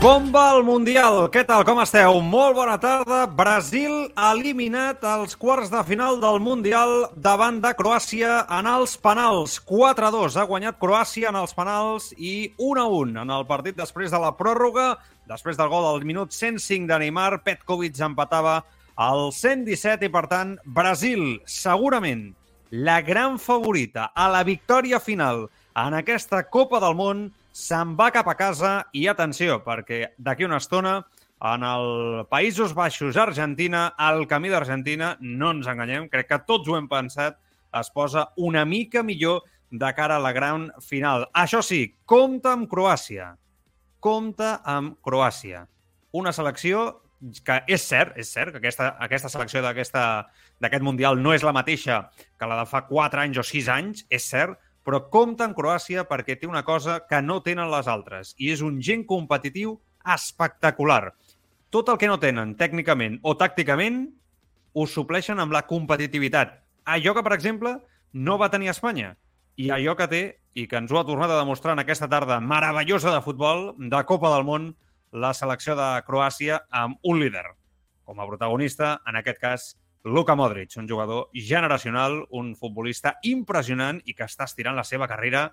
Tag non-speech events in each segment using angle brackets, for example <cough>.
Bomba al Mundial! Què tal, com esteu? Molt bona tarda. Brasil ha eliminat als quarts de final del Mundial davant de Croàcia en els penals. 4-2 ha guanyat Croàcia en els penals i 1-1 en el partit després de la pròrroga. Després del gol al minut 105 de Neymar, Petkovic empatava al 117 i, per tant, Brasil, segurament la gran favorita a la victòria final en aquesta Copa del Món, se'n va cap a casa i atenció, perquè d'aquí una estona en el Països Baixos, Argentina, el camí d'Argentina, no ens enganyem, crec que tots ho hem pensat, es posa una mica millor de cara a la gran final. Això sí, compta amb Croàcia. Compta amb Croàcia. Una selecció que és cert, és cert que aquesta, aquesta selecció d'aquest Mundial no és la mateixa que la de fa 4 anys o 6 anys, és cert, però compta amb Croàcia perquè té una cosa que no tenen les altres, i és un gent competitiu espectacular. Tot el que no tenen tècnicament o tàcticament ho supleixen amb la competitivitat. Allò que, per exemple, no va tenir Espanya i allò que té, i que ens ho ha tornat a demostrar en aquesta tarda meravellosa de futbol, de Copa del Món, la selecció de Croàcia amb un líder. Com a protagonista, en aquest cas, Luka Modric, un jugador generacional, un futbolista impressionant i que està estirant la seva carrera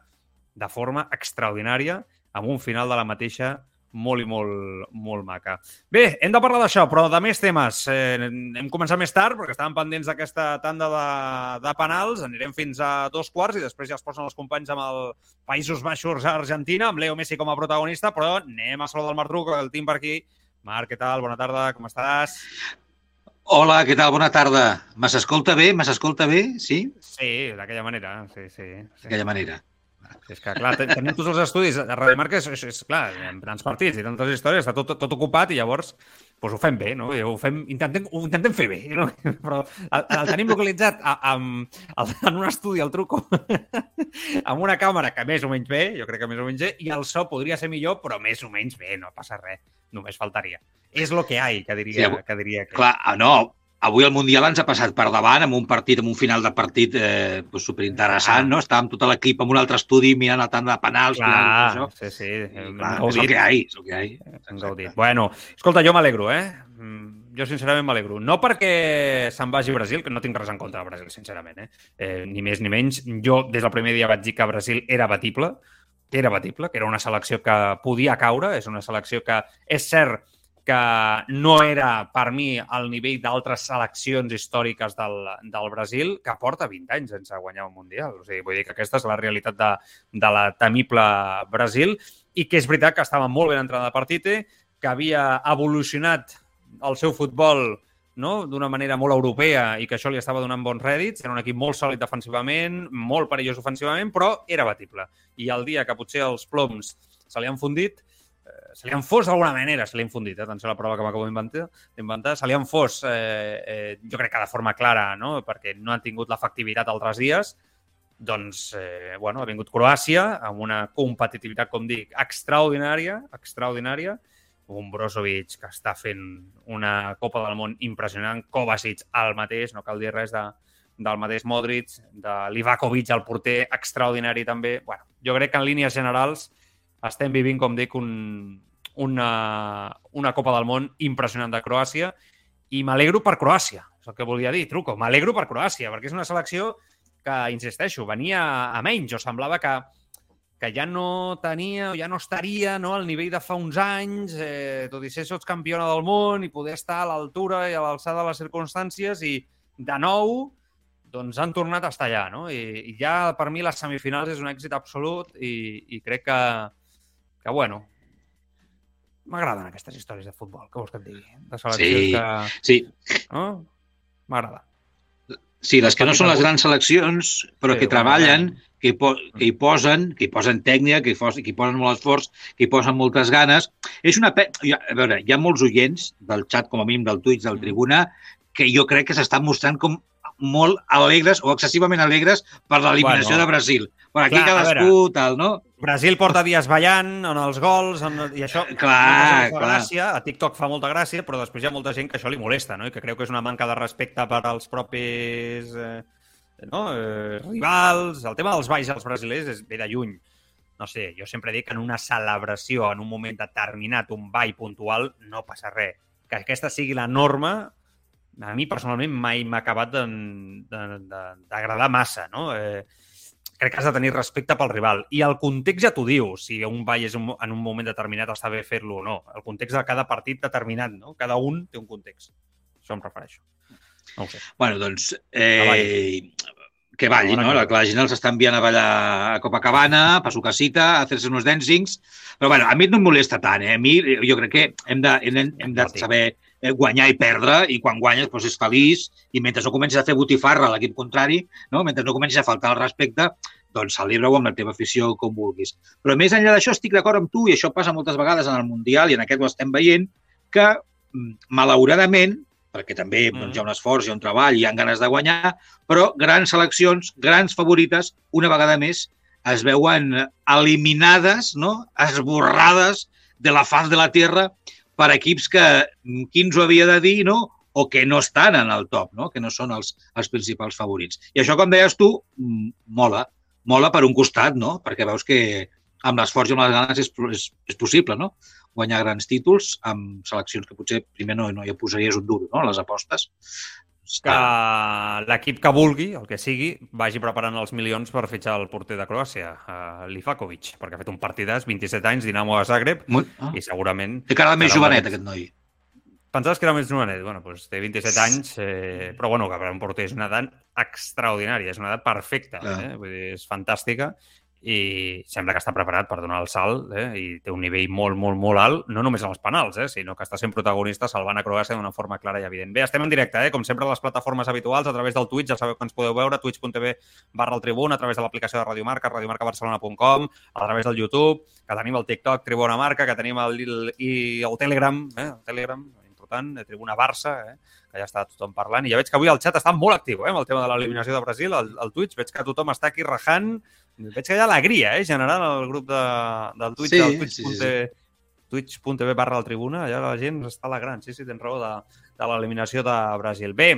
de forma extraordinària amb un final de la mateixa molt i molt, molt maca. Bé, hem de parlar d'això, però de més temes. Eh, hem començat més tard, perquè estàvem pendents d'aquesta tanda de, de penals. Anirem fins a dos quarts i després ja es posen els companys amb el Països Baixos Argentina, amb Leo Messi com a protagonista, però anem a saludar el Marc Truc, el team per aquí. Marc, què tal? Bona tarda, com estàs? Hola, què tal? Bona tarda. Me s'escolta bé? Me s'escolta bé? Sí? Sí, d'aquella manera, sí, sí. sí. D'aquella manera. És que, clar, tenim tots els estudis. A Radio Marca és, és, és clar, en tants partits i tantes històries, està tot, tot ocupat i llavors pues, ho fem bé, no? I ho, fem, intentem, ho intentem fer bé, no? <laughs> Però el, el tenim localitzat a, a, a, en un estudi, al truco, <laughs> amb una càmera que més o menys bé, jo crec que més o menys bé, i el so podria ser millor, però més o menys bé, no passa res, només faltaria. És lo que hi, que diria, sí, que diria que... Clar, no, avui el Mundial ens ha passat per davant amb un partit, amb un final de partit eh, pues, superinteressant, ah. no? Estàvem tot l'equip en un altre estudi mirant el tant de penals. Clar, final, sí, sí. I, clar, és el que hi ha, és el que hi ha. Bueno, escolta, jo m'alegro, eh? Mm, jo sincerament m'alegro. No perquè se'n vagi a Brasil, que no tinc res en contra de Brasil, sincerament, eh? eh? Ni més ni menys. Jo des del primer dia vaig dir que Brasil era batible, que era batible, que era una selecció que podia caure, és una selecció que és cert que no era, per mi, al nivell d'altres seleccions històriques del, del Brasil, que porta 20 anys sense guanyar un Mundial. O sigui, vull dir que aquesta és la realitat de, de la temible Brasil i que és veritat que estava molt ben entrada de Partite, que havia evolucionat el seu futbol no? d'una manera molt europea i que això li estava donant bons rèdits. Era un equip molt sòlid defensivament, molt perillós ofensivament, però era batible. I el dia que potser els ploms se li han fundit, se li han fos d'alguna manera, se li han fundit, eh? a la prova que m'acabo d'inventar, se li han fos, eh, eh, jo crec que de forma clara, no? perquè no han tingut l'efectivitat altres dies, doncs, eh, bueno, ha vingut Croàcia amb una competitivitat, com dic, extraordinària, extraordinària, un Brozovic que està fent una Copa del Món impressionant, Kovacic el mateix, no cal dir res de, del mateix Modric, de Livakovic, el porter extraordinari també. Bueno, jo crec que en línies generals estem vivint, com dic, un, una, una Copa del Món impressionant de Croàcia i m'alegro per Croàcia, és el que volia dir, truco. M'alegro per Croàcia, perquè és una selecció que, insisteixo, venia a menys, o semblava que, que ja no tenia, ja no estaria no, al nivell de fa uns anys, eh, tot i ser sots campiona del món i poder estar a l'altura i a l'alçada de les circumstàncies i, de nou, doncs han tornat a estar allà, no? I, i ja, per mi, les semifinals és un èxit absolut i, i crec que, que bueno, M'agraden aquestes històries de futbol, que vols que et digui? De seleccions sí, que... sí. No? M'agrada. Sí, les que no són les grans seleccions, però sí, que treballen, que hi, po que hi posen, que hi posen tècnica, que hi, posen, que hi posen molt esforç, que hi posen moltes ganes. És una... Pe... A veure, hi ha molts oients del xat, com a mínim del Twitch, del mm. Tribuna, que jo crec que s'estan mostrant com molt alegres o excessivament alegres per l'eliminació Bueno, de Brasil. Però aquí clar, cadascú, tal, no? Brasil porta dies ballant en els gols en, i això Eh, Clar, fa clar. gràcia, a TikTok fa molta gràcia, però després hi ha molta gent que això li molesta, no? I que creu que és una manca de respecte per als propis eh, no? eh, rivals. El tema dels balls als brasilers és ve de lluny. No sé, jo sempre dic que en una celebració, en un moment determinat, un ball puntual, no passa res. Que aquesta sigui la norma, a mi personalment mai m'ha acabat d'agradar massa, no? Eh, crec que has de tenir respecte pel rival. I el context ja t'ho diu, si un ball és un, en un moment determinat està bé fer-lo o no. El context de cada partit determinat, no? Cada un té un context. Això em refereixo. No ho sé. Bueno, doncs, Que eh, que balli, no? que- La, la gent els està enviant a ballar a Copacabana, a su casita, a fer-se uns dancings. Però, bueno, a mi no em molesta tant, eh? A mi, jo crec que hem de, hem, de- hem de saber eh, guanyar i perdre, i quan guanyes doncs és feliç, i mentre no comencis a fer botifarra a l'equip contrari, no? mentre no comencis a faltar el respecte, doncs celebra-ho amb la teva afició com vulguis. Però més enllà d'això estic d'acord amb tu, i això passa moltes vegades en el Mundial, i en aquest ho estem veient, que mm, malauradament, perquè també doncs, hi ha un esforç, hi ha un treball, hi ha ganes de guanyar, però grans seleccions, grans favorites, una vegada més, es veuen eliminades, no? esborrades de la faz de la Terra per equips que mm, qui ens ho havia de dir, no? o que no estan en el top, no? que no són els, els principals favorits. I això, com deies tu, mm, mola. Mola per un costat, no? perquè veus que amb l'esforç i amb les ganes és, és, és possible, no? guanyar grans títols amb seleccions que potser primer no, no hi posaries un duro, no? les apostes. Que l'equip que vulgui, el que sigui, vagi preparant els milions per fitxar el porter de Croàcia, uh, Lifakovic, perquè ha fet un partidàs, 27 anys, Dinamo a Zagreb, Molt... Ah. i segurament... Té cara de més jovenet, aquest noi. Pensaves que era més jovenet? Bueno, doncs té 27 anys, eh, però bueno, que per un porter és una edat extraordinària, és una edat perfecta, Clar. eh? Vull dir, és fantàstica i sembla que està preparat per donar el salt eh? i té un nivell molt, molt, molt alt, no només als penals, eh? sinó que està sent protagonista salvant a Croàcia d'una forma clara i evident. Bé, estem en directe, eh? com sempre, a les plataformes habituals, a través del Twitch, ja sabeu que ens podeu veure, twitch.tv barra el Tribuna, a través de l'aplicació de Radio Marca, radiomarcabarcelona.com, a través del YouTube, que tenim el TikTok, Tribuna Marca, que tenim el, el, i el Telegram, eh? el Telegram, important, de Tribuna Barça, eh? que ja està tothom parlant. I ja veig que avui el xat està molt actiu eh? amb el tema de l'eliminació de Brasil, el, el Twitch. Veig que tothom està aquí rajant. Veig que hi ha alegria, eh? generant el grup de, del Twitch, Sí, del Twitch.tv sí, sí. twitch.tv barra el Tribuna, allà la gent està alegrant. Sí, sí, tens raó de, de l'eliminació de Brasil. Bé,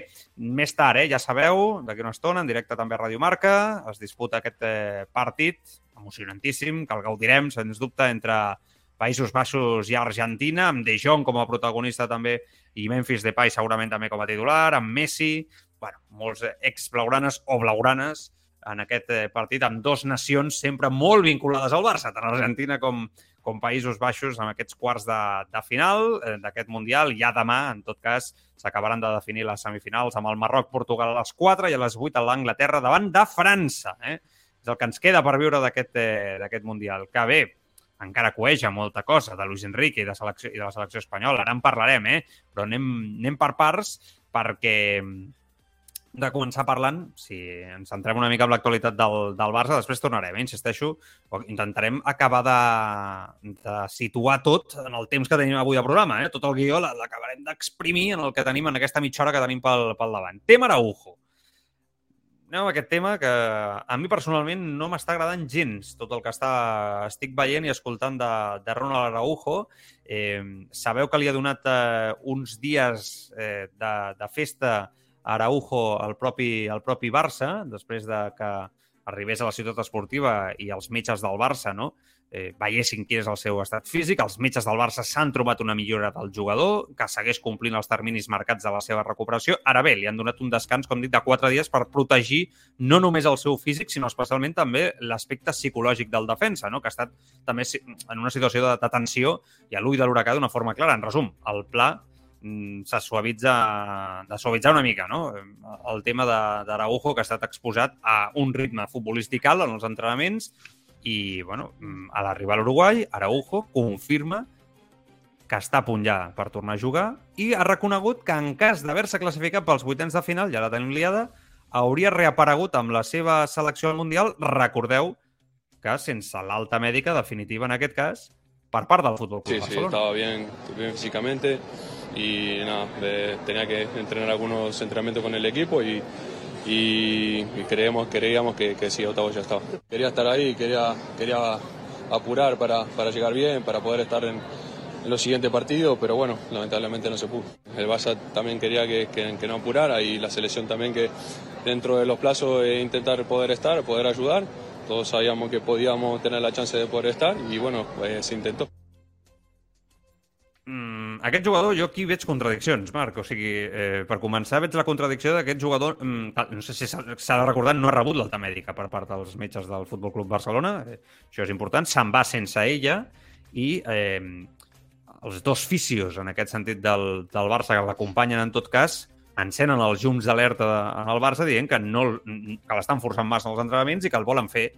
més tard, eh, ja sabeu, d'aquí una estona, en directe també a Radio Marca, es disputa aquest eh, partit emocionantíssim, que el gaudirem, sens dubte, entre Països Baixos i Argentina, amb De Jong com a protagonista també i Memphis Depay segurament també com a titular, amb Messi, bueno, molts ex-blaugranes o blaugranes en aquest eh, partit amb dos nacions sempre molt vinculades al Barça, tant Argentina com, com Països Baixos en aquests quarts de, de final eh, d'aquest Mundial. Ja demà, en tot cas, s'acabaran de definir les semifinals amb el Marroc-Portugal a les 4 i a les 8 a l'Anglaterra davant de França. Eh? És el que ens queda per viure eh, d'aquest Mundial. Que bé, encara coeja molta cosa de Luis Enrique i de, selecció, i de la selecció espanyola. Ara en parlarem, eh? però anem, anem per parts perquè de començar parlant, si ens centrem una mica en l'actualitat del, del Barça, després tornarem, eh? insisteixo, intentarem acabar de, de situar tot en el temps que tenim avui de programa. Eh? Tot el guió la- l'acabarem d'exprimir en el que tenim en aquesta mitja hora que tenim pel, pel davant. Tema Araujo. Anem amb aquest tema que a mi personalment no m'està agradant gens tot el que està, estic veient i escoltant de, de Ronald Araujo. Eh, sabeu que li ha donat eh, uns dies eh, de, de festa Araujo al propi, al propi Barça, després de que arribés a la ciutat esportiva i els metges del Barça no? eh, veiessin quin és el seu estat físic. Els metges del Barça s'han trobat una millora del jugador, que segueix complint els terminis marcats de la seva recuperació. Ara bé, li han donat un descans, com dic, de quatre dies per protegir no només el seu físic, sinó especialment també l'aspecte psicològic del defensa, no? que ha estat també en una situació de, tensió i a l'ull de l'huracà d'una forma clara. En resum, el pla se suavitza, de suavitzar una mica, no? El tema de- d'Araujo, que ha estat exposat a un ritme futbolístic alt en els entrenaments i, bueno, mm, a l'arribar a l'Uruguai, Araujo confirma que està a punt ja per tornar a jugar i ha reconegut que en cas d'haver-se classificat pels vuitens de final, ja la tenim liada, hauria reaparegut amb la seva selecció al Mundial, recordeu que sense l'alta mèdica definitiva en aquest cas, per part del Futbol Club Sí, sí, Barcelona. estaba bien, bien físicamente y nada, tenía que entrenar algunos entrenamientos con el equipo y, y, creemos, creíamos que, que sí, octavo ya estaba. Quería estar ahí, quería, quería apurar para, para llegar bien, para poder estar en, en los siguientes partidos, pero bueno, lamentablemente no se pudo. El Barça también quería que, que, no apurara y la selección también que dentro de los plazos intentar poder estar, poder ayudar. Todos sabíamos que podíamos tener la chance de poder estar y bueno, eh, se intentó. Aquest jugador, jo aquí veig contradiccions, Marc. O sigui, eh, per començar, veig la contradicció d'aquest jugador... Mm, no sé si s'ha de recordar, no ha rebut l'alta mèdica per part dels metges del Futbol Club Barcelona. Eh, això és important. Se'n va sense ella i eh, els dos fisios, en aquest sentit, del, del Barça, que l'acompanyen en tot cas, encenen els llums d'alerta el Barça dient que, no, que l'estan forçant massa els entrenaments i que el volen fer.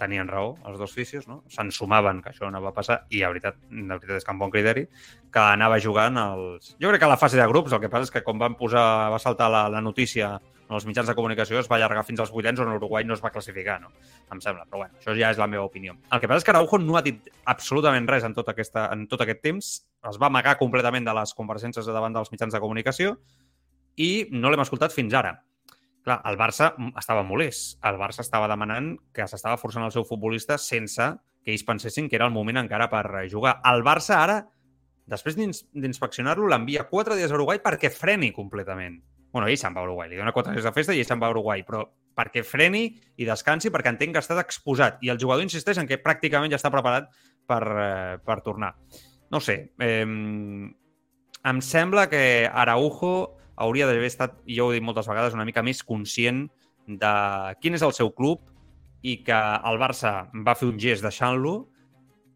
Tenien raó, els dos fisios, no? Se'n sumaven que això no va passar i, la veritat, la veritat és que amb bon criteri, que anava jugant els... Jo crec que a la fase de grups, el que passa és que com van posar, va saltar la, la notícia en els mitjans de comunicació es va allargar fins als vuitens on Uruguai no es va classificar, no? Em sembla, però bueno, això ja és la meva opinió. El que passa és que Araujo no ha dit absolutament res en tot, aquesta, en tot aquest temps, es va amagar completament de les compareixences davant dels mitjans de comunicació i no l'hem escoltat fins ara. Clar, el Barça estava molest. El Barça estava demanant que s'estava forçant el seu futbolista sense que ells pensessin que era el moment encara per jugar. El Barça ara, després d'inspeccionar-lo, l'envia quatre dies a Uruguai perquè freni completament bueno, ell se'n va a Uruguai, li dona quatre dies de festa i ell se'n va a Uruguai, però perquè freni i descansi, perquè entenc que ha estat exposat. I el jugador insisteix en que pràcticament ja està preparat per, eh, per tornar. No sé, eh, em sembla que Araujo hauria d'haver estat, i jo ho he dit moltes vegades, una mica més conscient de quin és el seu club i que el Barça va fer un gest deixant-lo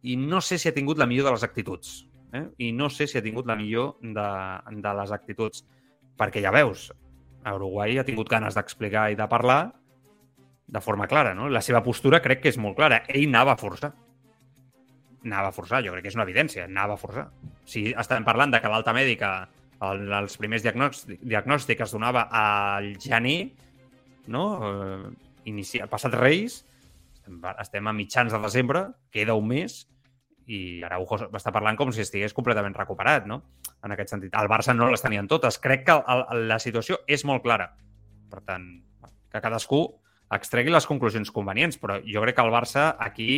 i no sé si ha tingut la millor de les actituds. Eh? I no sé si ha tingut la millor de, de les actituds perquè ja veus, a Uruguai ha tingut ganes d'explicar i de parlar de forma clara, no? La seva postura crec que és molt clara. Ell anava a forçar. Anava a forçar, jo crec que és una evidència, anava a forçar. Si estem parlant de que l'alta mèdica, el, els primers diagnòstics, diagnòstics es donava al gener, no? Eh, passat Reis, estem, estem a mitjans de desembre, queda un mes, i Araujo està parlant com si estigués completament recuperat, no? En aquest sentit. El Barça no les tenien totes. Crec que el, el, la situació és molt clara. Per tant, que cadascú extregui les conclusions convenients, però jo crec que el Barça aquí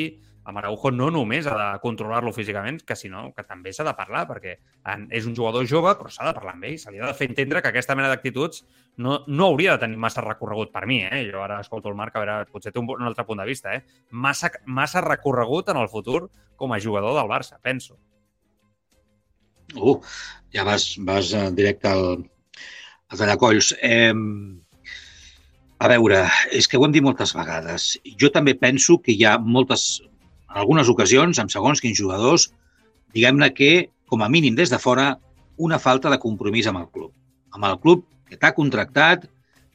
amb Araujo no només ha de controlar-lo físicament, que sinó que també s'ha de parlar, perquè és un jugador jove, però s'ha de parlar amb ell, se li ha de fer entendre que aquesta mena d'actituds no, no hauria de tenir massa recorregut per mi, eh? Jo ara escolto el Marc, a veure, potser té un, un altre punt de vista, eh? Massa, massa recorregut en el futur com a jugador del Barça, penso. Uh, ja vas, vas directe al, al tallacolls. Eh, a veure, és que ho hem dit moltes vegades. Jo també penso que hi ha moltes en algunes ocasions, amb segons quins jugadors, diguem-ne que, com a mínim des de fora, una falta de compromís amb el club. Amb el club que t'ha contractat,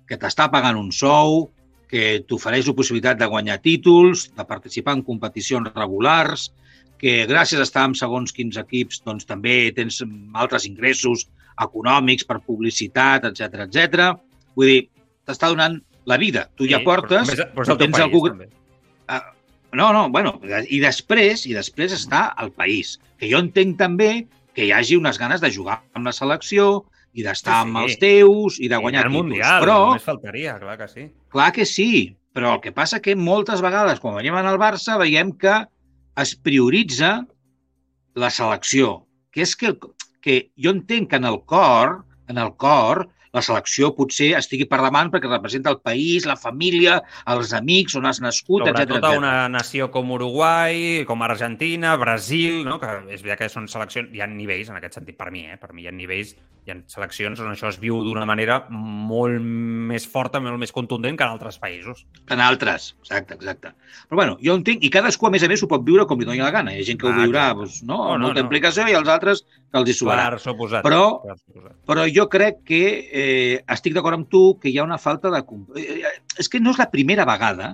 que t'està pagant un sou, que t'ofereix la possibilitat de guanyar títols, de participar en competicions regulars, que gràcies a estar en segons quins equips doncs, també tens altres ingressos econòmics per publicitat, etc etc. Vull dir, t'està donant la vida. Tu ja portes... Però, però, però tens país, algú... també. Ah, no, no, bueno, i després, i després està el país, que jo entenc també que hi hagi unes ganes de jugar amb la selecció i d'estar sí, sí. amb els teus i de guanyar I títols. Mundial, però, només faltaria, clar que sí. Clar que sí, però el que passa que moltes vegades, quan venim al Barça, veiem que es prioritza la selecció, que és que, que jo entenc que en el cor, en el cor, la selecció potser estigui per davant perquè representa el país, la família, els amics, on has nascut, etc. Sobretot a una nació com Uruguai, com Argentina, Brasil, no? que és veritat que són seleccions... Hi ha nivells, en aquest sentit, per mi, eh? per mi hi ha nivells, hi ha seleccions on això es viu d'una manera molt més forta, molt més contundent que en altres països. En altres, exacte, exacte. Però bueno, jo entenc, i cadascú, a més a més, ho pot viure com li doni la gana. Hi ha gent que ho ah, viurà doncs, no, no, amb molta no. implicació i els altres que els hi. Per suposat. Però, per suposat. però jo crec que eh, estic d'acord amb tu que hi ha una falta de... Eh, eh, és que no és la primera vegada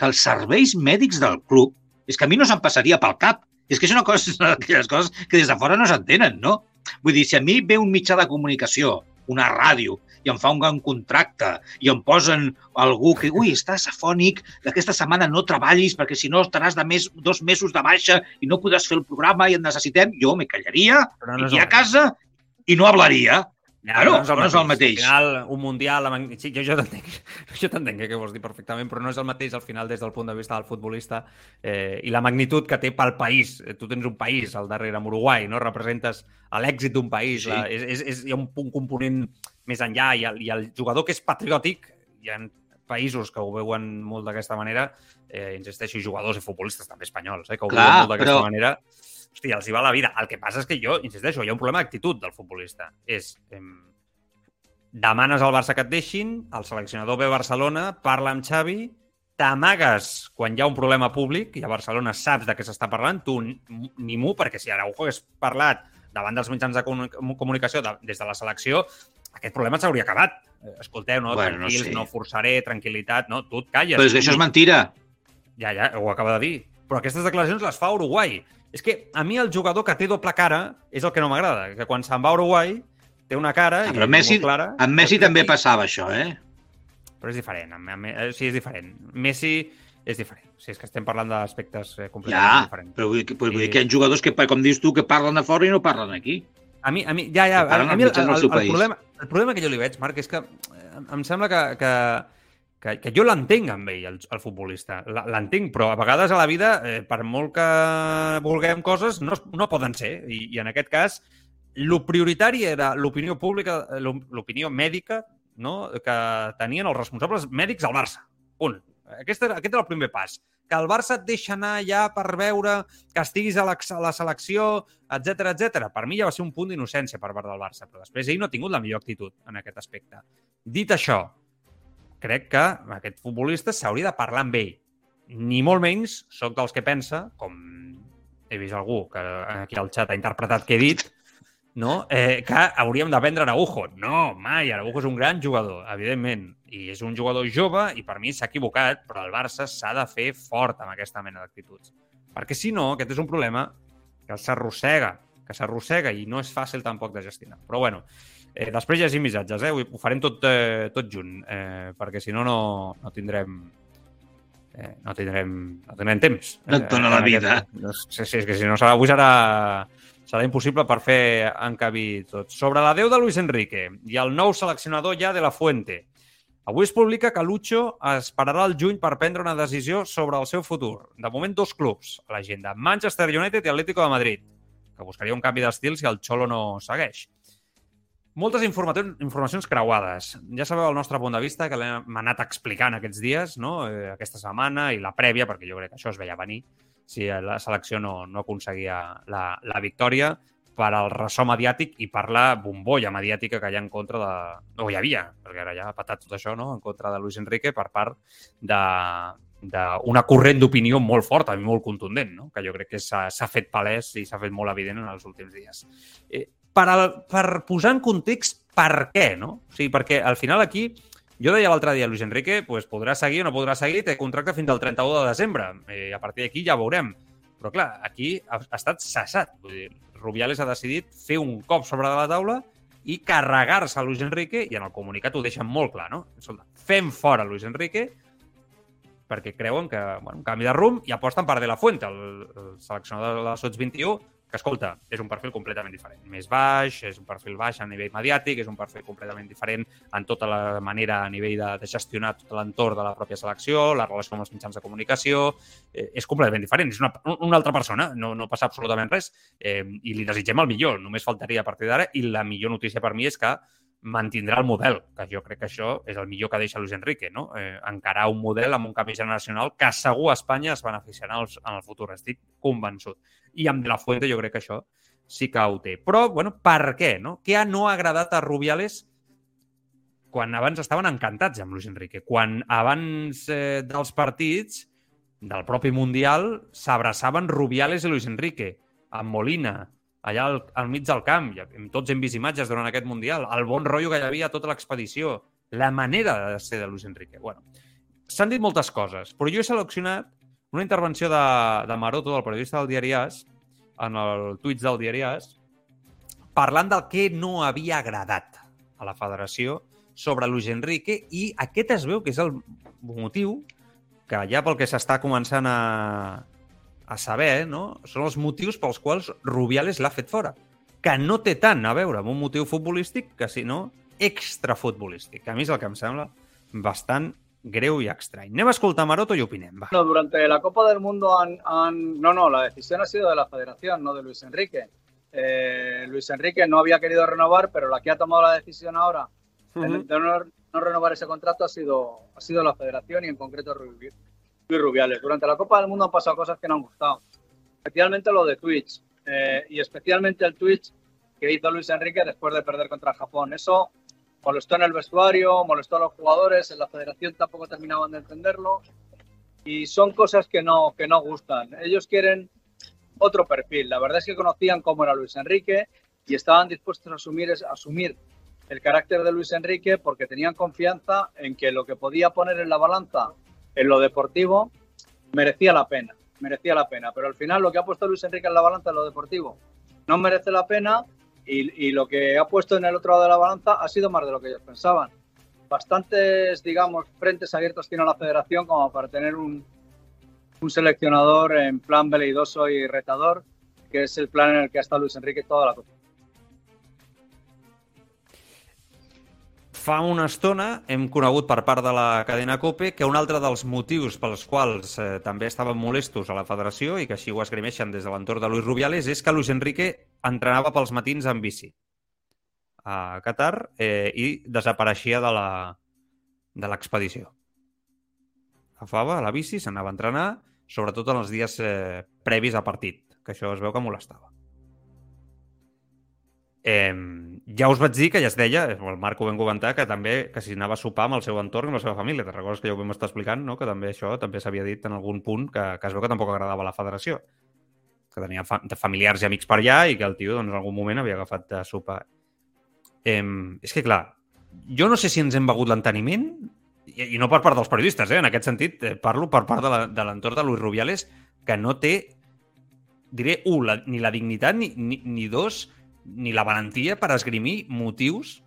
que els serveis mèdics del club, és que a mi no se'm passaria pel cap, és que és una cosa, <laughs> aquelles coses que des de fora no s'entenen, no? Vull dir, si a mi ve un mitjà de comunicació, una ràdio, i em fa un gran contracte i em posen algú que, ui, estàs afònic, aquesta setmana no treballis perquè si no estaràs de més, dos mesos de baixa i no podràs fer el programa i et necessitem, jo me callaria, no iria a casa i no hablaria. Ja, no, no és el mateix. Al final, un mundial... La magn... Sí, jo, jo t'entenc, <laughs> jo t'entenc què vols dir perfectament, però no és el mateix al final des del punt de vista del futbolista eh, i la magnitud que té pel país. Eh, tu tens un país al darrere, amb Uruguai, no? Representes l'èxit d'un país. Sí. La, és, és, és, hi ha un, un component més enllà i el, i el jugador que és patriòtic, hi ha països que ho veuen molt d'aquesta manera, eh, insisteixo, jugadors i futbolistes també espanyols, eh, que ho Clar, veuen molt d'aquesta però... manera hòstia, els hi va la vida. El que passa és que jo, insisteixo, hi ha un problema d'actitud del futbolista. És, eh, demanes al Barça que et deixin, el seleccionador ve a Barcelona, parla amb Xavi, t'amagues quan hi ha un problema públic, i a Barcelona saps de què s'està parlant, tu ni mu, perquè si Araujo hagués parlat davant dels mitjans de comunicació de, des de la selecció, aquest problema s'hauria acabat. Eh, escolteu, no? Bueno, Tranquils, no, sé. no forçaré, tranquil·litat, no? Tu et calles. Però és que això és mentira. Ja, ja, ho acaba de dir. Però aquestes declaracions les fa Uruguai. És que a mi el jugador que té doble cara és el que no m'agrada, que quan se'n va a Uruguai té una cara ah, però i Messi, molt clara. Amb Messi també aquí... passava això, eh? Però és diferent. Amb, amb, eh, sí, és diferent. Messi és diferent. O sigui, és que estem parlant d'aspectes eh, completament ja, diferents. però vull, vull dir que hi ha jugadors que, com dius tu, que parlen de fora i no parlen aquí. A mi, a mi ja, ja, a, a mi el, el, el, el, problema, el problema que jo li veig, Marc, és que em sembla que, que que, que jo l'entenc amb ell, el, el futbolista. L'entenc, però a vegades a la vida, eh, per molt que vulguem coses, no, no poden ser. I, I en aquest cas, lo prioritari era l'opinió pública, l'opinió mèdica no? que tenien els responsables mèdics al Barça. Punt. Aquest era, aquest era el primer pas. Que el Barça et deixa anar ja per veure que estiguis a la, a la selecció, etc etc. Per mi ja va ser un punt d'innocència per part del Barça, però després ell no ha tingut la millor actitud en aquest aspecte. Dit això, crec que aquest futbolista s'hauria de parlar amb ell. Ni molt menys sóc dels que pensa, com he vist algú que aquí al xat ha interpretat que he dit, no? eh, que hauríem de vendre Araujo. No, mai. Araujo és un gran jugador, evidentment. I és un jugador jove i per mi s'ha equivocat, però el Barça s'ha de fer fort amb aquesta mena d'actituds. Perquè si no, aquest és un problema que s'arrossega, que s'arrossega i no és fàcil tampoc de gestionar. Però bueno, Eh, després llegim missatges, eh? Ho farem tot, eh, tot junt, eh, perquè si no, no, no tindrem... Eh, no tindrem, no tindrem temps. No et dona eh, la vida. Aquest... Sí, sí, és que si no, serà, avui serà, serà impossible per fer encabir tot. Sobre la deu de Luis Enrique i el nou seleccionador ja de la Fuente. Avui es publica que Lucho esperarà el juny per prendre una decisió sobre el seu futur. De moment, dos clubs a l'agenda, Manchester United i Atlético de Madrid, que buscaria un canvi d'estil si el Xolo no segueix. Moltes informacions creuades. Ja sabeu el nostre punt de vista, que l'hem anat explicant aquests dies, no? eh, aquesta setmana i la prèvia, perquè jo crec que això es veia venir, si la selecció no, no aconseguia la, la victòria per al ressò mediàtic i per la bombolla mediàtica que hi ha en contra de... o hi havia, perquè ara ja ha patat tot això, no? en contra de Luis Enrique per part de, d'una corrent d'opinió molt forta i molt contundent, no? que jo crec que s'ha fet palès i s'ha fet molt evident en els últims dies. Eh, per, al, per posar en context per què, no? O sigui, perquè al final aquí, jo deia l'altre dia, Luis Enrique pues, podrà seguir o no podrà seguir, té contracte fins al 31 de desembre. Eh, a partir d'aquí ja veurem. Però clar, aquí ha, ha estat cessat. Vull dir, Rubiales ha decidit fer un cop sobre de la taula i carregar-se a Luis Enrique, i en el comunicat ho deixen molt clar, no? Escolta, fem fora Luis Enrique perquè creuen que, bueno, un canvi de rumb i aposten per De La Fuente, el, el seleccionador de la Sots 21, que, escolta, és un perfil completament diferent. Més baix, és un perfil baix a nivell mediàtic, és un perfil completament diferent en tota la manera a nivell de, de gestionar tot l'entorn de la pròpia selecció, la relació amb els mitjans de comunicació, eh, és completament diferent. És una, una altra persona, no, no passa absolutament res eh, i li desitgem el millor. Només faltaria a partir d'ara i la millor notícia per mi és que mantindrà el model, que jo crec que això és el millor que deixa Luis Enrique, no? Eh, encarar un model amb un canvi generacional que segur a Espanya es beneficiarà en el, futur, estic convençut. I amb De La Fuente jo crec que això sí que ho té. Però, bueno, per què, no? Què no ha agradat a Rubiales quan abans estaven encantats amb Luis Enrique? Quan abans eh, dels partits del propi Mundial s'abraçaven Rubiales i Luis Enrique, amb Molina, allà al, al mig del camp. Ja, tots hem vist imatges durant aquest Mundial. El bon rotllo que hi havia a tota l'expedició. La manera de ser de Luis Enrique. Bueno, s'han dit moltes coses, però jo he seleccionat una intervenció de, de Maroto, del periodista del diari As, en el tuits del diari As, parlant del que no havia agradat a la federació sobre Luis Enrique i aquest es veu que és el motiu que ja pel que s'està començant a, a saber, no? són els motius pels quals Rubiales l'ha fet fora. que no té tant a veure amb un motiu futbolístic que, si no, extrafutbolístic. A mi és el que em sembla bastant greu y estrany. Anem a escoltar Maroto y opinem. Va. No, durante la Copa del Mundo han, han, No, no, la decisión ha sido de la federación, no de Luis Enrique. Eh, Luis Enrique no había querido renovar, pero la que ha tomado la decisión ahora uh -huh. de no, no, renovar ese contrato ha sido, ha sido la federación y en concreto Luis Rubiales. Durante la Copa del Mundo han pasado cosas que no han gustado, especialmente lo de Twitch eh, y especialmente el Twitch que hizo Luis Enrique después de perder contra Japón. Eso molestó en el vestuario, molestó a los jugadores, en la federación tampoco terminaban de entenderlo y son cosas que no, que no gustan. Ellos quieren otro perfil. La verdad es que conocían cómo era Luis Enrique y estaban dispuestos a asumir, a asumir el carácter de Luis Enrique porque tenían confianza en que lo que podía poner en la balanza en lo deportivo merecía la pena, merecía la pena. Pero al final lo que ha puesto Luis Enrique en la balanza en lo deportivo no merece la pena y, lo que ha puesto en el otro lado de la balanza ha sido más de lo que ellos pensaban. Bastantes, digamos, frentes abiertos tiene la federación como para tener un, seleccionador en plan veleidoso y retador, que es el plan en el que ha estado Luis Enrique toda la cosa. Fa una estona hem conegut per part de la cadena COPE que un altre dels motius pels quals eh, també estaven molestos a la federació i que així ho esgrimeixen des de l'entorn de Luis Rubiales és que Luis Enrique entrenava pels matins en bici a Qatar eh, i desapareixia de l'expedició. Agafava la bici, s'anava a entrenar, sobretot en els dies eh, previs a partit, que això es veu que molestava. Eh, ja us vaig dir que ja es deia, el Marc ho vam comentar, que també que si anava a sopar amb el seu entorn, amb la seva família. Te recordes que ja ho vam estar explicant, no? que també això també s'havia dit en algun punt que, que es veu que tampoc agradava la federació. Que tenia fa familiars i amics per allà i que el tio doncs, en algun moment havia agafat de sopar. Eh, és que, clar, jo no sé si ens hem begut l'enteniment, i, i no per part dels periodistes, eh? en aquest sentit, eh, parlo per part de l'entorn de, de Luis Rubiales, que no té, diré, un, la, ni la dignitat, ni, ni, ni dos, ni la valentia per esgrimir motius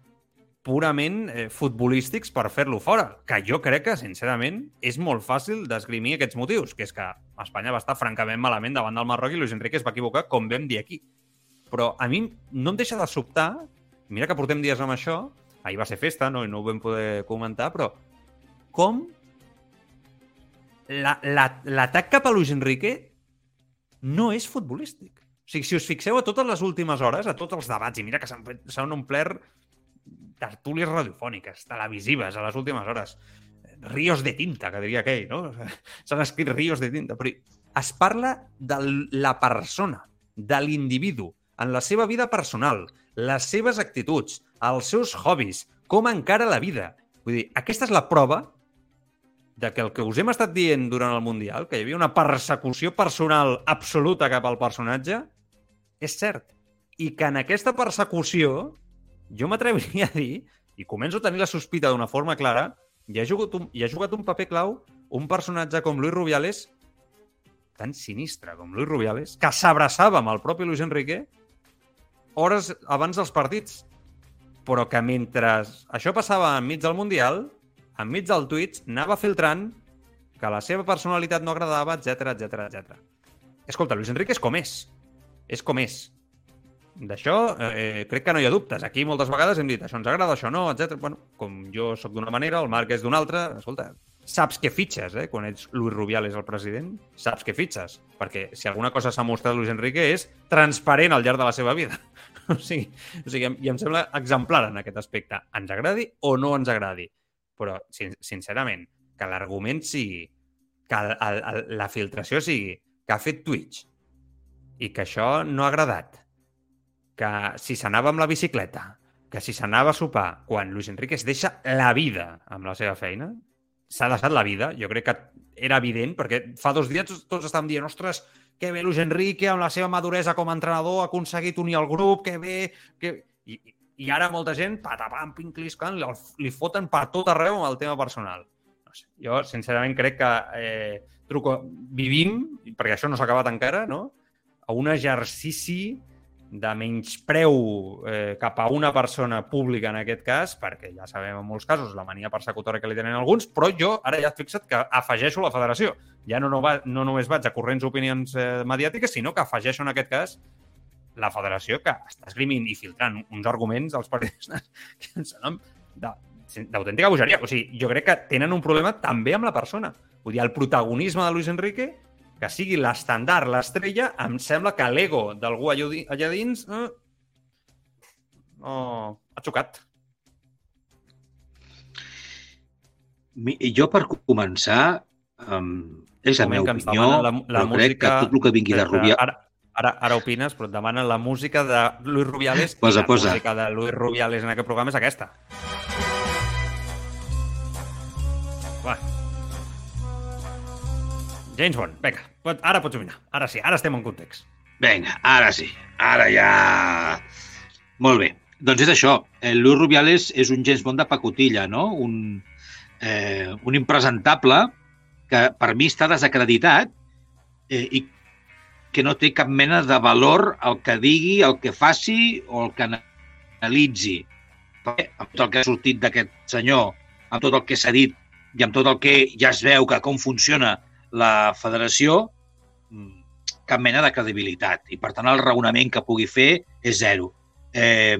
purament eh, futbolístics per fer-lo fora, que jo crec que, sincerament, és molt fàcil d'esgrimir aquests motius, que és que Espanya va estar francament malament davant del Marroc i Luis Enrique es va equivocar, com vam dir aquí. Però a mi no em deixa de sobtar, mira que portem dies amb això, ahir va ser festa, no, i no ho vam poder comentar, però com l'atac la, la, cap a Luis Enrique no és futbolístic. O sigui, si us fixeu a totes les últimes hores, a tots els debats, i mira que s'han omplert tertúlies radiofòniques, televisives, a les últimes hores. Ríos de tinta, que diria aquell, no? <laughs> S'han escrit ríos de tinta. Però es parla de la persona, de l'individu, en la seva vida personal, les seves actituds, els seus hobbies, com encara la vida. Vull dir, aquesta és la prova de que el que us hem estat dient durant el Mundial, que hi havia una persecució personal absoluta cap al personatge, és cert. I que en aquesta persecució, jo m'atreviria a dir, i començo a tenir la sospita d'una forma clara, hi ha, jugat un, hi ha jugat un paper clau un personatge com Luis Rubiales, tan sinistre com Luis Rubiales, que s'abraçava amb el propi Luis Enrique hores abans dels partits, però que mentre això passava enmig del Mundial, enmig del Twitch, anava filtrant que la seva personalitat no agradava, etc etc etc. Escolta, Luis Enrique és com és és com és. D'això eh, crec que no hi ha dubtes. Aquí moltes vegades hem dit això ens agrada, això no, etc. Bueno, com jo sóc d'una manera, el Marc és d'una altra, escolta, saps què fitxes, eh? Quan ets Luis Rubiales el president, saps què fitxes. Perquè si alguna cosa s'ha mostrat Luis Enrique és transparent al llarg de la seva vida. <laughs> o sigui, o sigui, i em sembla exemplar en aquest aspecte. Ens agradi o no ens agradi. Però, sin sincerament, que l'argument sigui, que el, el, el, la filtració sigui que ha fet Twitch i que això no ha agradat, que si s'anava amb la bicicleta, que si s'anava a sopar, quan Luis Enrique es deixa la vida amb la seva feina, s'ha deixat la vida, jo crec que era evident, perquè fa dos dies tots estàvem dient, ostres, que bé Luis Enrique, amb la seva maduresa com a entrenador, ha aconseguit unir el grup, que bé... Que... I, I ara molta gent, patapam, pincliscant, li, li foten per tot arreu amb el tema personal. No sé, jo, sincerament, crec que eh, truco, vivim, perquè això no s'ha acabat encara, no? A un exercici de menyspreu eh, cap a una persona pública en aquest cas, perquè ja sabem en molts casos la mania persecutora que li tenen alguns, però jo ara ja fixat que afegeixo la federació. Ja no, no, va, no només vaig a corrents opinions eh, mediàtiques, sinó que afegeixo en aquest cas la federació que està esgrimint i filtrant uns arguments als periodistes <laughs> que ens sonen d'autèntica bogeria. O sigui, jo crec que tenen un problema també amb la persona. Vull dir, el protagonisme de Luis Enrique, que sigui l'estandard, l'estrella, em sembla que l'ego d'algú allà, di- allà dins eh, no, ha xocat. Jo, per començar, um, és la meva opinió, la, la però crec que música... tot el que vingui de Rubià... Ara, ara, ara opines, però et demanen la música de Luis Rubiales Posa, i la posa. música de Luis Rubiales en aquest programa és aquesta. Va. James Bond, vinga, ara pots opinar. Ara sí, ara estem en context. Vinga, ara sí. Ara ja... Molt bé. Doncs és això. El Luis Rubiales és un James Bond de pacotilla, no? Un, eh, un impresentable que per mi està desacreditat eh, i que no té cap mena de valor el que digui, el que faci o el que analitzi. Perquè amb tot el que ha sortit d'aquest senyor, amb tot el que s'ha dit i amb tot el que ja es veu que com funciona la federació, mm, cap mena de credibilitat. I, per tant, el raonament que pugui fer és zero. Eh,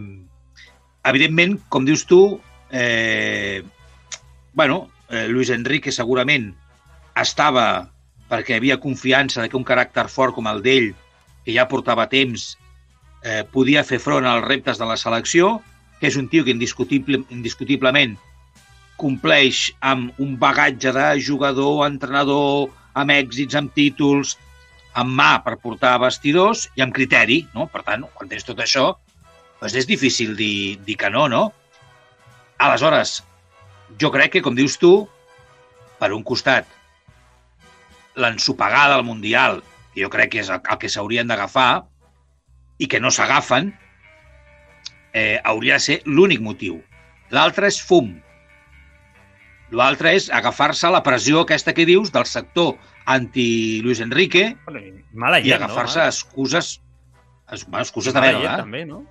evidentment, com dius tu, eh, bueno, eh, Luis Enrique segurament estava perquè havia confiança que un caràcter fort com el d'ell, que ja portava temps, eh, podia fer front als reptes de la selecció, que és un tio que indiscutible, indiscutiblement compleix amb un bagatge de jugador, entrenador, amb èxits, amb títols, amb mà per portar vestidors i amb criteri, no? Per tant, quan tens tot això, doncs és difícil dir, dir que no, no? Aleshores, jo crec que, com dius tu, per un costat, l'ensopegada al Mundial, que jo crec que és el, el que s'haurien d'agafar, i que no s'agafen, eh, hauria de ser l'únic motiu. L'altre és fum. L'altre és agafar-se la pressió aquesta que dius del sector anti-Luis Enrique mala i agafar-se no? a excuses, es- bueno, excuses de merda. eh? també, no?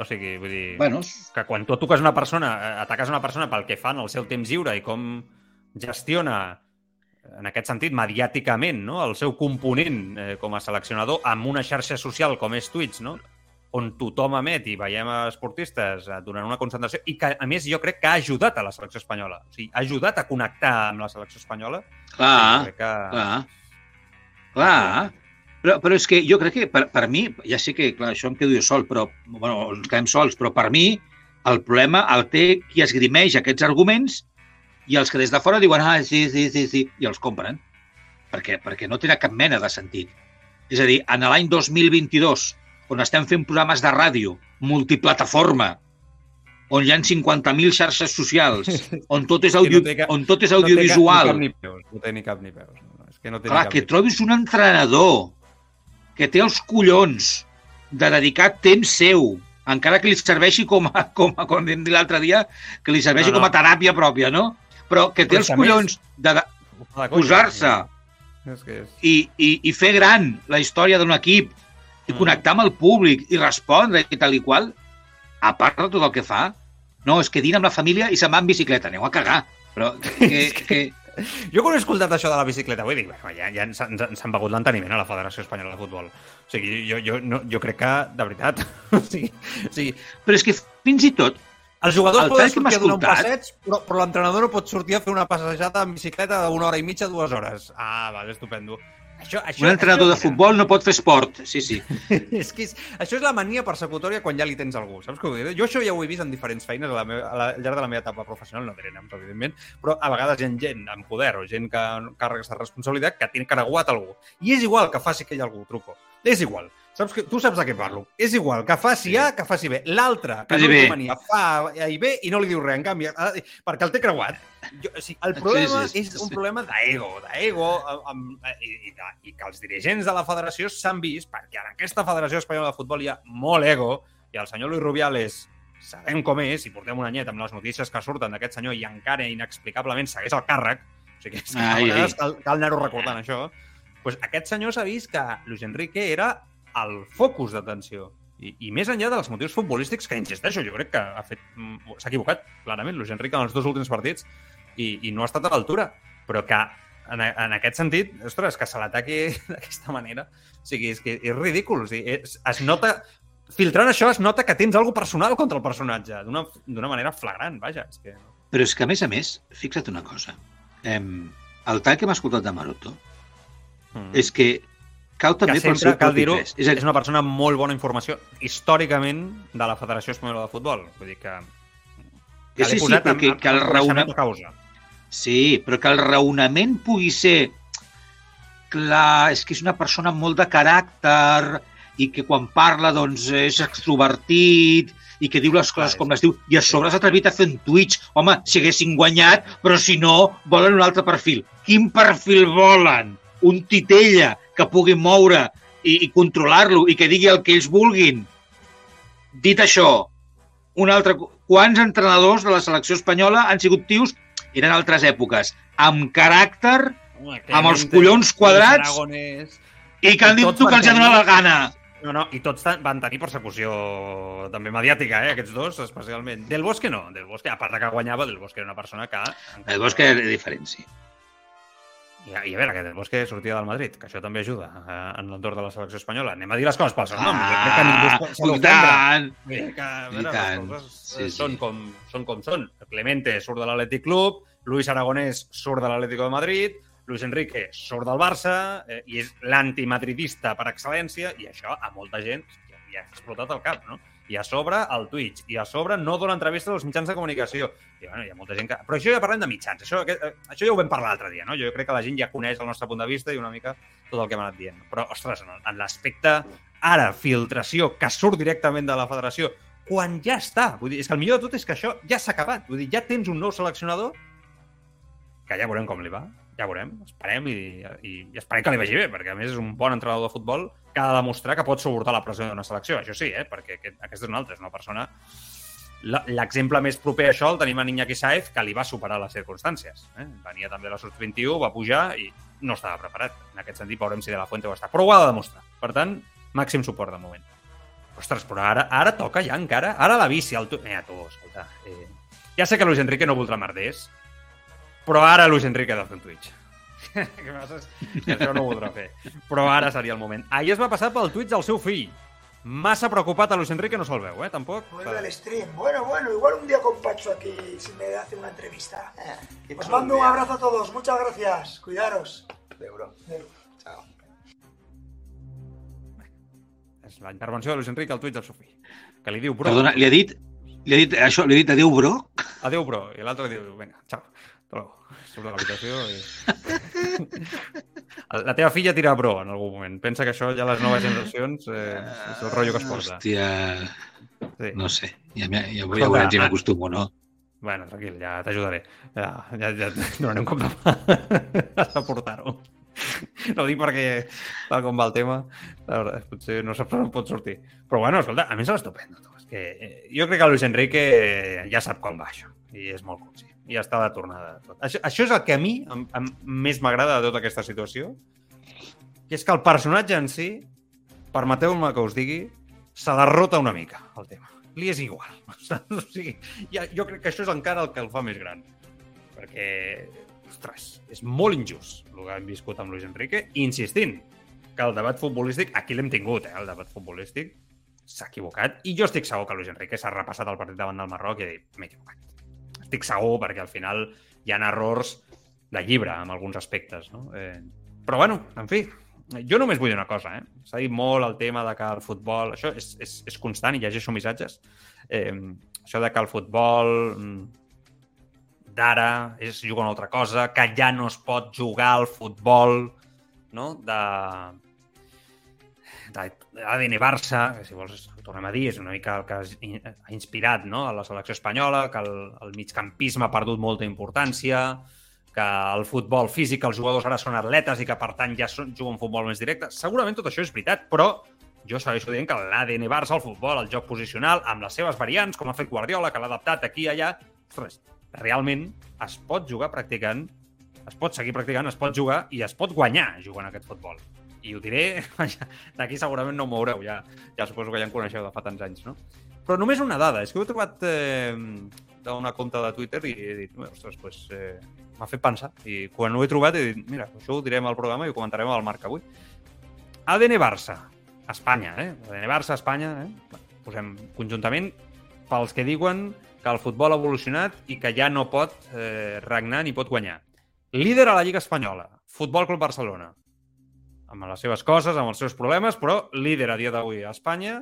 O sigui, vull dir... Bueno, que quan tu toques una persona, eh, ataques una persona pel que fa en el seu temps lliure i com gestiona en aquest sentit, mediàticament, no? el seu component eh, com a seleccionador amb una xarxa social com és Twitch, no? On tothom emet i veiem esportistes eh, durant una concentració i que, a més, jo crec que ha ajudat a la selecció espanyola. O sigui, ha ajudat a connectar amb la selecció espanyola. clar, crec que... clar. Clar. Però, però és que jo crec que per, per mi, ja sé que clar, això em quedo jo sol, però bueno, ens quedem sols, però per mi el problema el té qui esgrimeix aquests arguments i els que des de fora diuen ah, sí, sí, sí, sí, i els compren. Perquè, perquè no tenen cap mena de sentit. És a dir, en l'any 2022, on estem fent programes de ràdio, multiplataforma, on hi ha 50.000 xarxes socials, <laughs> on tot és, no audio, té cap- on tot és No té cap- audiovisual, ni peus. No té ni cap ni peus. No, no, és que no té Clar, ni cap que trobis un entrenador que té els collons de dedicar temps seu, encara que li serveixi com a, <laughs> com a com vam dir l'altre dia, que li serveixi No, no. com a teràpia pròpia, no? Però que té Però els collons de, de posar-se i, i, i fer gran la història d'un equip i connectar amb el públic i respondre i tal i qual, a part de tot el que fa, no, és que dina amb la família i se'n va en bicicleta, aneu a cagar. Però <laughs> que, que, Jo quan he escoltat això de la bicicleta, vull dir, bueno, ja, ja ens, ens, ens han begut l'enteniment a la Federació Espanyola de Futbol. O sigui, jo, jo, no, jo crec que, de veritat, <laughs> o sigui, o sigui però és que fins i tot els jugadors El poden sortir a donar un passeig, però, però l'entrenador no pot sortir a fer una passejada en bicicleta d'una hora i mitja, dues hores. Ah, vale, estupendo. Això, això, un entrenador de això, mira, futbol no pot fer esport. Sí, sí. <laughs> és que és, això és la mania persecutòria quan ja li tens algú, saps què? Jo això ja ho he vist en diferents feines a la meva, a la, al llarg de la meva etapa professional, no diré noms, evidentment, però a vegades hi ha gent amb poder o gent que càrregues de responsabilitat que té caraguat algú. I és igual que faci aquell algú, truco. És igual. Saps que, tu saps de què parlo. És igual que faci A, que faci B. L'altre, que Faci no li mania, fa A i B i no li diu res, en canvi, ah, perquè el té creuat. Jo, o sigui, el problema Sí, sí, sí, és un sí. problema d'ego, d'ego, i, i, i que els dirigents de la federació s'han vist, perquè en aquesta Federació Espanyola de Futbol hi ha molt ego, i el senyor Luis Rubiales sabem com és, i portem un anyet amb les notícies que surten d'aquest senyor i encara inexplicablement segueix el càrrec, o sigui, és que a Ai, vegades ai. cal, cal anar-ho recordant, això, pues aquest senyor s'ha vist que Luis Enrique era el focus d'atenció. I, I més enllà dels motius futbolístics, que insisteixo, jo crec que ha fet mm, s'ha equivocat, clarament, Luis Enrique en els dos últims partits i, i no ha estat a l'altura, però que en, en aquest sentit, ostres, que se l'ataqui <laughs> d'aquesta manera, o sigui, és que és ridícul. O sigui, es, es nota, filtrant això, es nota que tens alguna personal contra el personatge, d'una manera flagrant, vaja. És que... Però és que, a més a més, fixa't una cosa. Eh, el tall que hem escoltat de Maroto Mm. és que cau també que pel sempre, seu cal propi dir-ho, pes. és, és una persona amb molt bona informació històricament de la Federació Espanyola de Futbol. Vull dir que... Que sí, sí, però que- que el en coneixement raona- de causa. Sí, però que el raonament pugui ser clar, és que és una persona molt de caràcter i que quan parla doncs és extrovertit i que diu les coses Clar, com les diu i a sobre s'ha atrevit a fer un Twitch. Home, si haguessin guanyat, però si no, volen un altre perfil. Quin perfil volen? Un titella que pugui moure i, i controlar-lo i que digui el que ells vulguin. Dit això, un altre... Quants entrenadors de la selecció espanyola han sigut tios, eren altres èpoques, amb caràcter Home, amb els collons quadrats i que han dit tu que els ha donat la gana. No, no, i tots van tenir persecució també mediàtica, eh, aquests dos, especialment. Del Bosque no, Del Bosque, a part de que guanyava, Del Bosque era una persona que... El Bosque era diferent, sí. I, I a veure, que Del Bosque sortia del Madrid, que això també ajuda eh, en l'entorn de la selecció espanyola. Anem a dir les coses pel seu nom. Jo crec que ningú Ah, i tant. Que, a I veure, tant. les coses Sí, eh, sí. són, com, són com són. Clemente surt de l'Atlètic Club, Luis Aragonès surt de l'Atlético de Madrid, Luis Enrique surt del Barça eh, i és l'antimadridista per excel·lència i això a molta gent ja, ja ha explotat el cap, no? I a sobre el Twitch, i a sobre no dona entrevistes als mitjans de comunicació. I, bueno, hi ha molta gent que... Però això ja parlem de mitjans, això, eh, això ja ho vam parlar l'altre dia, no? Jo crec que la gent ja coneix el nostre punt de vista i una mica tot el que hem anat dient. Però, ostres, en, en l'aspecte ara, filtració, que surt directament de la federació, quan ja està. Vull dir, és que el millor de tot és que això ja s'ha acabat. Vull dir, ja tens un nou seleccionador que ja veurem com li va. Ja veurem, esperem i, i, i esperem que li vagi bé, perquè a més és un bon entrenador de futbol que ha de demostrar que pot suportar la pressió d'una selecció. Això sí, eh? perquè aquest, aquest és un altre, és una persona... L'exemple més proper a això el tenim en Iñaki Saez, que li va superar les circumstàncies. Eh? Venia també de la Sub-21, va pujar i no estava preparat. En aquest sentit, veurem si de la Fuente ho està. Però ho ha de demostrar. Per tant, màxim suport de moment. Ostres, però ara, ara toca ja encara. Ara la bici, el tu... Mira, tu, escolta. Eh... Ja sé que Luis Enrique no voldrà merders, però ara Luis Enrique ha de fer un Twitch. <laughs> Que això no ho voldrà fer. Però ara seria el moment. Ahir es va passar pel Twitch del seu fill. Massa preocupat a Luis Enrique no se'l veu, eh? Tampoc. Vuelve el stream. Bueno, bueno, igual un día con Pacho aquí si me hace una entrevista. Eh, Os mando un abrazo a todos. Muchas gracias. Cuidaros. Euro. Adeu. Chao. És la intervenció de Luis Enrique al Twitch del seu fill. Que li diu, bro, Perdona, li ha dit, li ha dit això, li ha dit adéu, bro? adéu, bro. I l'altre li diu, vinga, xau. Luego. Surt de l'habitació i... <laughs> La teva filla tira bro en algun moment. Pensa que això ja les noves generacions eh, és el rotllo que es porta. Hòstia, Sí. no sé. Ja, ja, ja Escolta, veurem si ah. m'acostumo o no. Bueno, tranquil, ja t'ajudaré. Ja, ja, ja et donaré un cop de mà. <laughs> Has de portar-ho. No ho dic perquè, tal com va el tema, la veritat, potser no saps on pot sortir. Però bueno, escolta, a mi és l'estupendo. tu. És que eh, jo crec que Luis Enrique eh, ja sap com va això. I és molt conscient. I està de tornada. Això, això és el que a mi em, em, més m'agrada de tota aquesta situació, que és que el personatge en si, permeteu-me que us digui, se la rota una mica, el tema. Li és igual. <laughs> O sigui, ja, jo crec que això és encara el que el fa més gran. Perquè, ostres, és molt injust el que hem viscut amb Luis Enrique, insistint que el debat futbolístic, aquí l'hem tingut, eh, el debat futbolístic, s'ha equivocat, i jo estic segur que Luis Enrique s'ha repassat el partit davant del Marroc i ha dit, m'he equivocat. Estic segur, perquè al final hi ha errors de llibre en alguns aspectes, no? Eh, però bueno, en fi, jo només vull dir una cosa, eh? S'ha dit molt el tema de que el futbol... Això és, és, és constant i llegeixo missatges. Eh, això de que el futbol mm, d'ara és jugar una altra cosa, que ja no es pot jugar al futbol no? de d'ADN Barça, que si vols ho tornem a dir, és una mica el que ha inspirat no? a la selecció espanyola, que el, el migcampisme ha perdut molta importància, que el futbol físic, els jugadors ara són atletes i que per tant ja són, juguen futbol més directe. Segurament tot això és veritat, però jo segueixo dient que l'ADN Barça, el futbol, el joc posicional, amb les seves variants, com ha fet Guardiola, que l'ha adaptat aquí i allà, ostres, realment es pot jugar practicant, es pot seguir practicant, es pot jugar i es pot guanyar jugant aquest futbol. I ho diré, <laughs> d'aquí segurament no moureu, ja, ja suposo que ja em coneixeu de fa tants anys, no? Però només una dada, és que ho he trobat... Eh, d'una compte de Twitter i he dit, ostres, pues, eh, m'ha fet pensar. I quan ho he trobat he dit, mira, això ho direm al programa i ho comentarem al Marc avui. ADN Barça, Espanya, eh? ADN Barça, Espanya, eh? Posem conjuntament pels que diuen que el futbol ha evolucionat i que ja no pot eh, regnar ni pot guanyar. Líder a la Lliga Espanyola, Futbol Club Barcelona. Amb les seves coses, amb els seus problemes, però líder a dia d'avui a Espanya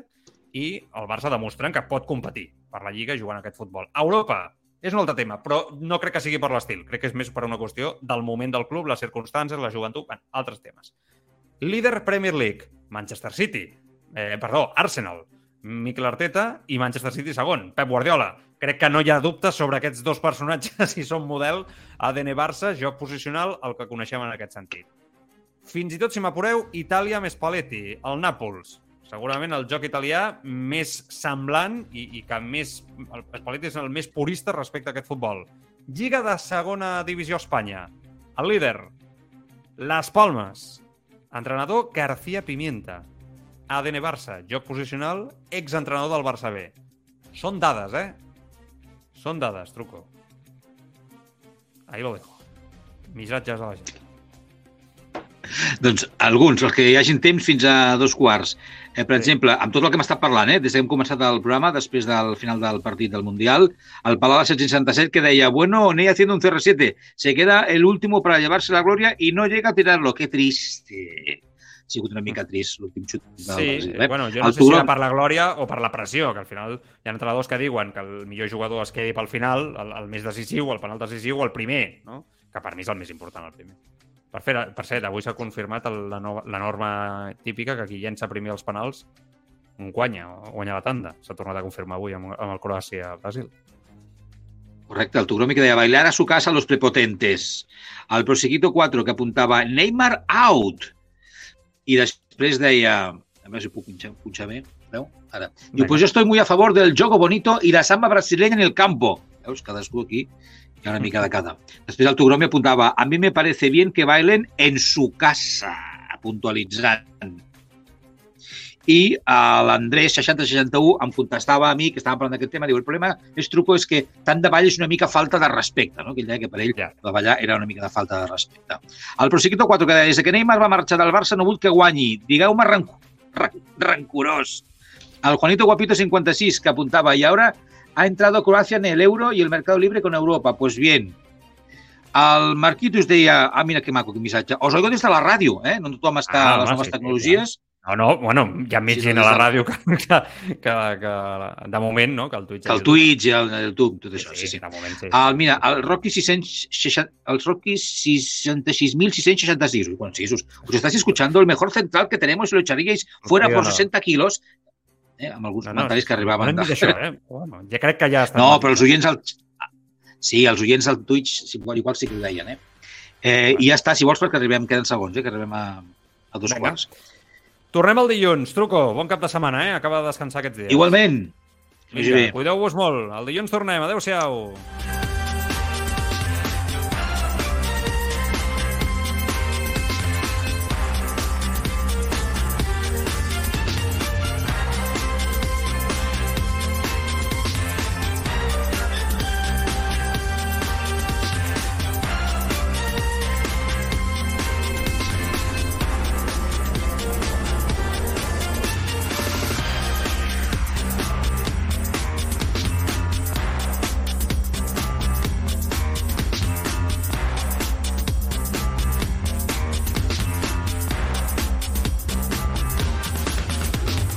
i el Barça demostrant que pot competir per la Lliga jugant aquest futbol. Europa és un altre tema, però no crec que sigui per l'estil. Crec que és més per una qüestió del moment del club, les circumstàncies, la joventut, bueno, altres temes. Líder Premier League, Manchester City. Eh, perdó, Arsenal. Mikel Arteta i Manchester City segon. Pep Guardiola. Crec que no hi ha dubtes sobre aquests dos personatges <laughs> si són model ADN Barça, joc posicional, el que coneixem en aquest sentit. Fins i tot, si m'apureu, Itàlia més Paletti, el Nàpols. Segurament el joc italià més semblant i, i que més... El Spalletti és el més purista respecte a aquest futbol. Lliga de segona divisió a Espanya. El líder, Las Palmes. Entrenador, García Pimienta. ADN Barça, joc posicional, exentrenador del Barça B. Són dades, eh? Són dades, truco. Ahí lo dejo. Missatges a la gent. <laughs> Doncs alguns, els que hi hagin temps fins a dos quarts. Eh, per Sí. exemple, amb tot el que hem estat parlant, eh, des que hem començat el programa, després del final del partit del Mundial, el Palau de 767 que deia, bueno, Ney haciendo un CR7, se queda el último para llevarse la gloria y no llega a tirarlo. Qué triste. Ha sigut una mica trist l'últim xut Sí, Brasil. eh, bueno, jo no El sé si Tugrom- era per la glòria o per la pressió, que al final hi ha entrenadors que diuen que el millor jugador es quedi pel final, el, el més decisiu, el penal decisiu, o el primer, no? que per mi és el més important, el primer. Per, fer, per cert, avui s'ha confirmat el, la, no, la norma típica que qui llença primer els penals guanya, guanya la tanda. S'ha tornat a confirmar avui amb, amb el Croàcia-Brasil. Correcte, el Tugromi que deia bailar a su casa los prepotentes. El Prosequito 4 que apuntava Neymar out. I després deia, a veure si puc punxar, punxar bé, veu? Ara. Diu, pues yo estoy muy a favor del jogo bonito y la samba brasileña en el campo. Veus, cadascú aquí hi ha una mica de cada. Després el Tugromi apuntava, a mí me parece bien que bailen en su casa, puntualitzant. I eh, l'Andrés 6061 em contestava a mi, que estava parlant d'aquest tema, diu, el problema és truco és que tant de ball és una mica falta de respecte, no? que ell deia que per ell Ja. la ballar era una mica de falta de respecte. El Prosequito 4 que deia, des que Neymar va marxar del Barça no vull que guanyi, digueu-me ranc ran rancorós. El Juanito Guapito 56 que apuntaba, y ahora ha entrado Croacia en el euro y el mercado libre con Europa. Pues bien, el Marquitos deia, ah, mira que maco, que missatge, us oigo des de la ràdio, eh? no tothom està Ah, a les noves sí, tecnologies. No, no, bueno, hi ha més Sí, gent a la ràdio <laughs> que, que, que, que de moment, no? Que el Twitch. Que el Twitch el, el YouTube, tot això, sí, sí. de moment, sí. El, mira, el Rocky 660, els Rocky 66.666. Bueno, sí, us, us estáis escuchando el mejor central que tenemos lo echaríais fuera por nada. 60 kilos. Eh, amb alguns No, no, comentaris que No arribaven. hem de- dit això, <laughs> eh? Bueno, ja crec que ja està. No, però els oients al... Sí, els oients al Twitch sí, igual, igual sí que ho deien, eh? eh I ja està, si vols, perquè arribem, queden segons, eh? Que arribem a, a dos Vinga. quarts. Tornem el dilluns. Truco, bon cap de setmana, eh? Acaba de descansar aquests dies. Igualment. Cuideu-vos molt. El dilluns tornem. Adéu-siau.